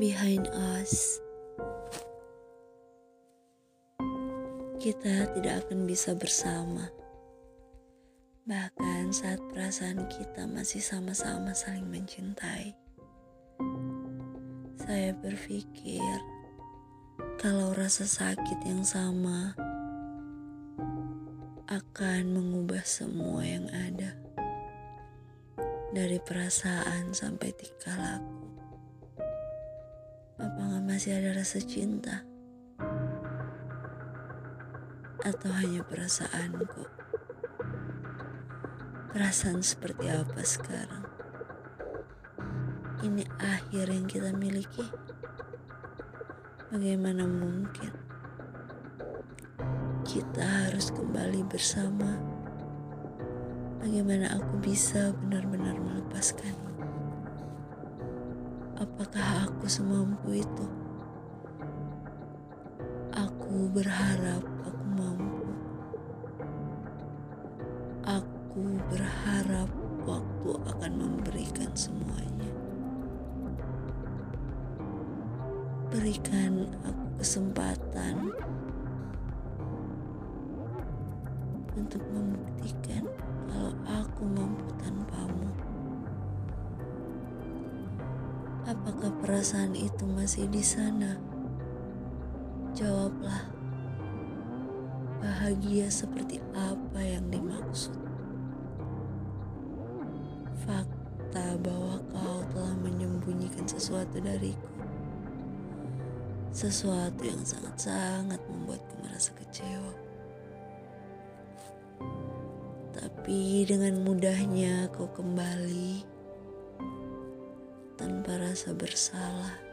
behind us, kita tidak akan bisa bersama. Bahkan saat perasaan kita masih sama-sama saling mencintai. Saya berpikir kalau rasa sakit yang sama akan mengubah semua yang ada. Dari perasaan sampai tingkah laku. Apakah masih ada rasa cinta? Atau hanya perasaanku? Perasaan seperti apa sekarang? Ini akhir yang kita miliki. Bagaimana mungkin kita harus kembali bersama? Bagaimana aku bisa benar-benar melepaskanmu? Apakah aku semampu itu? Aku berharap aku mampu. Aku berharap waktu akan memberikan semuanya. Berikan aku kesempatan untuk membuktikan Apakah perasaan itu masih di sana? Jawablah. Bahagia seperti apa yang dimaksud? Fakta bahwa kau telah menyembunyikan sesuatu dariku. Sesuatu yang sangat-sangat membuatku merasa kecewa. Tapi dengan mudahnya kau kembali tanpa rasa bersalah.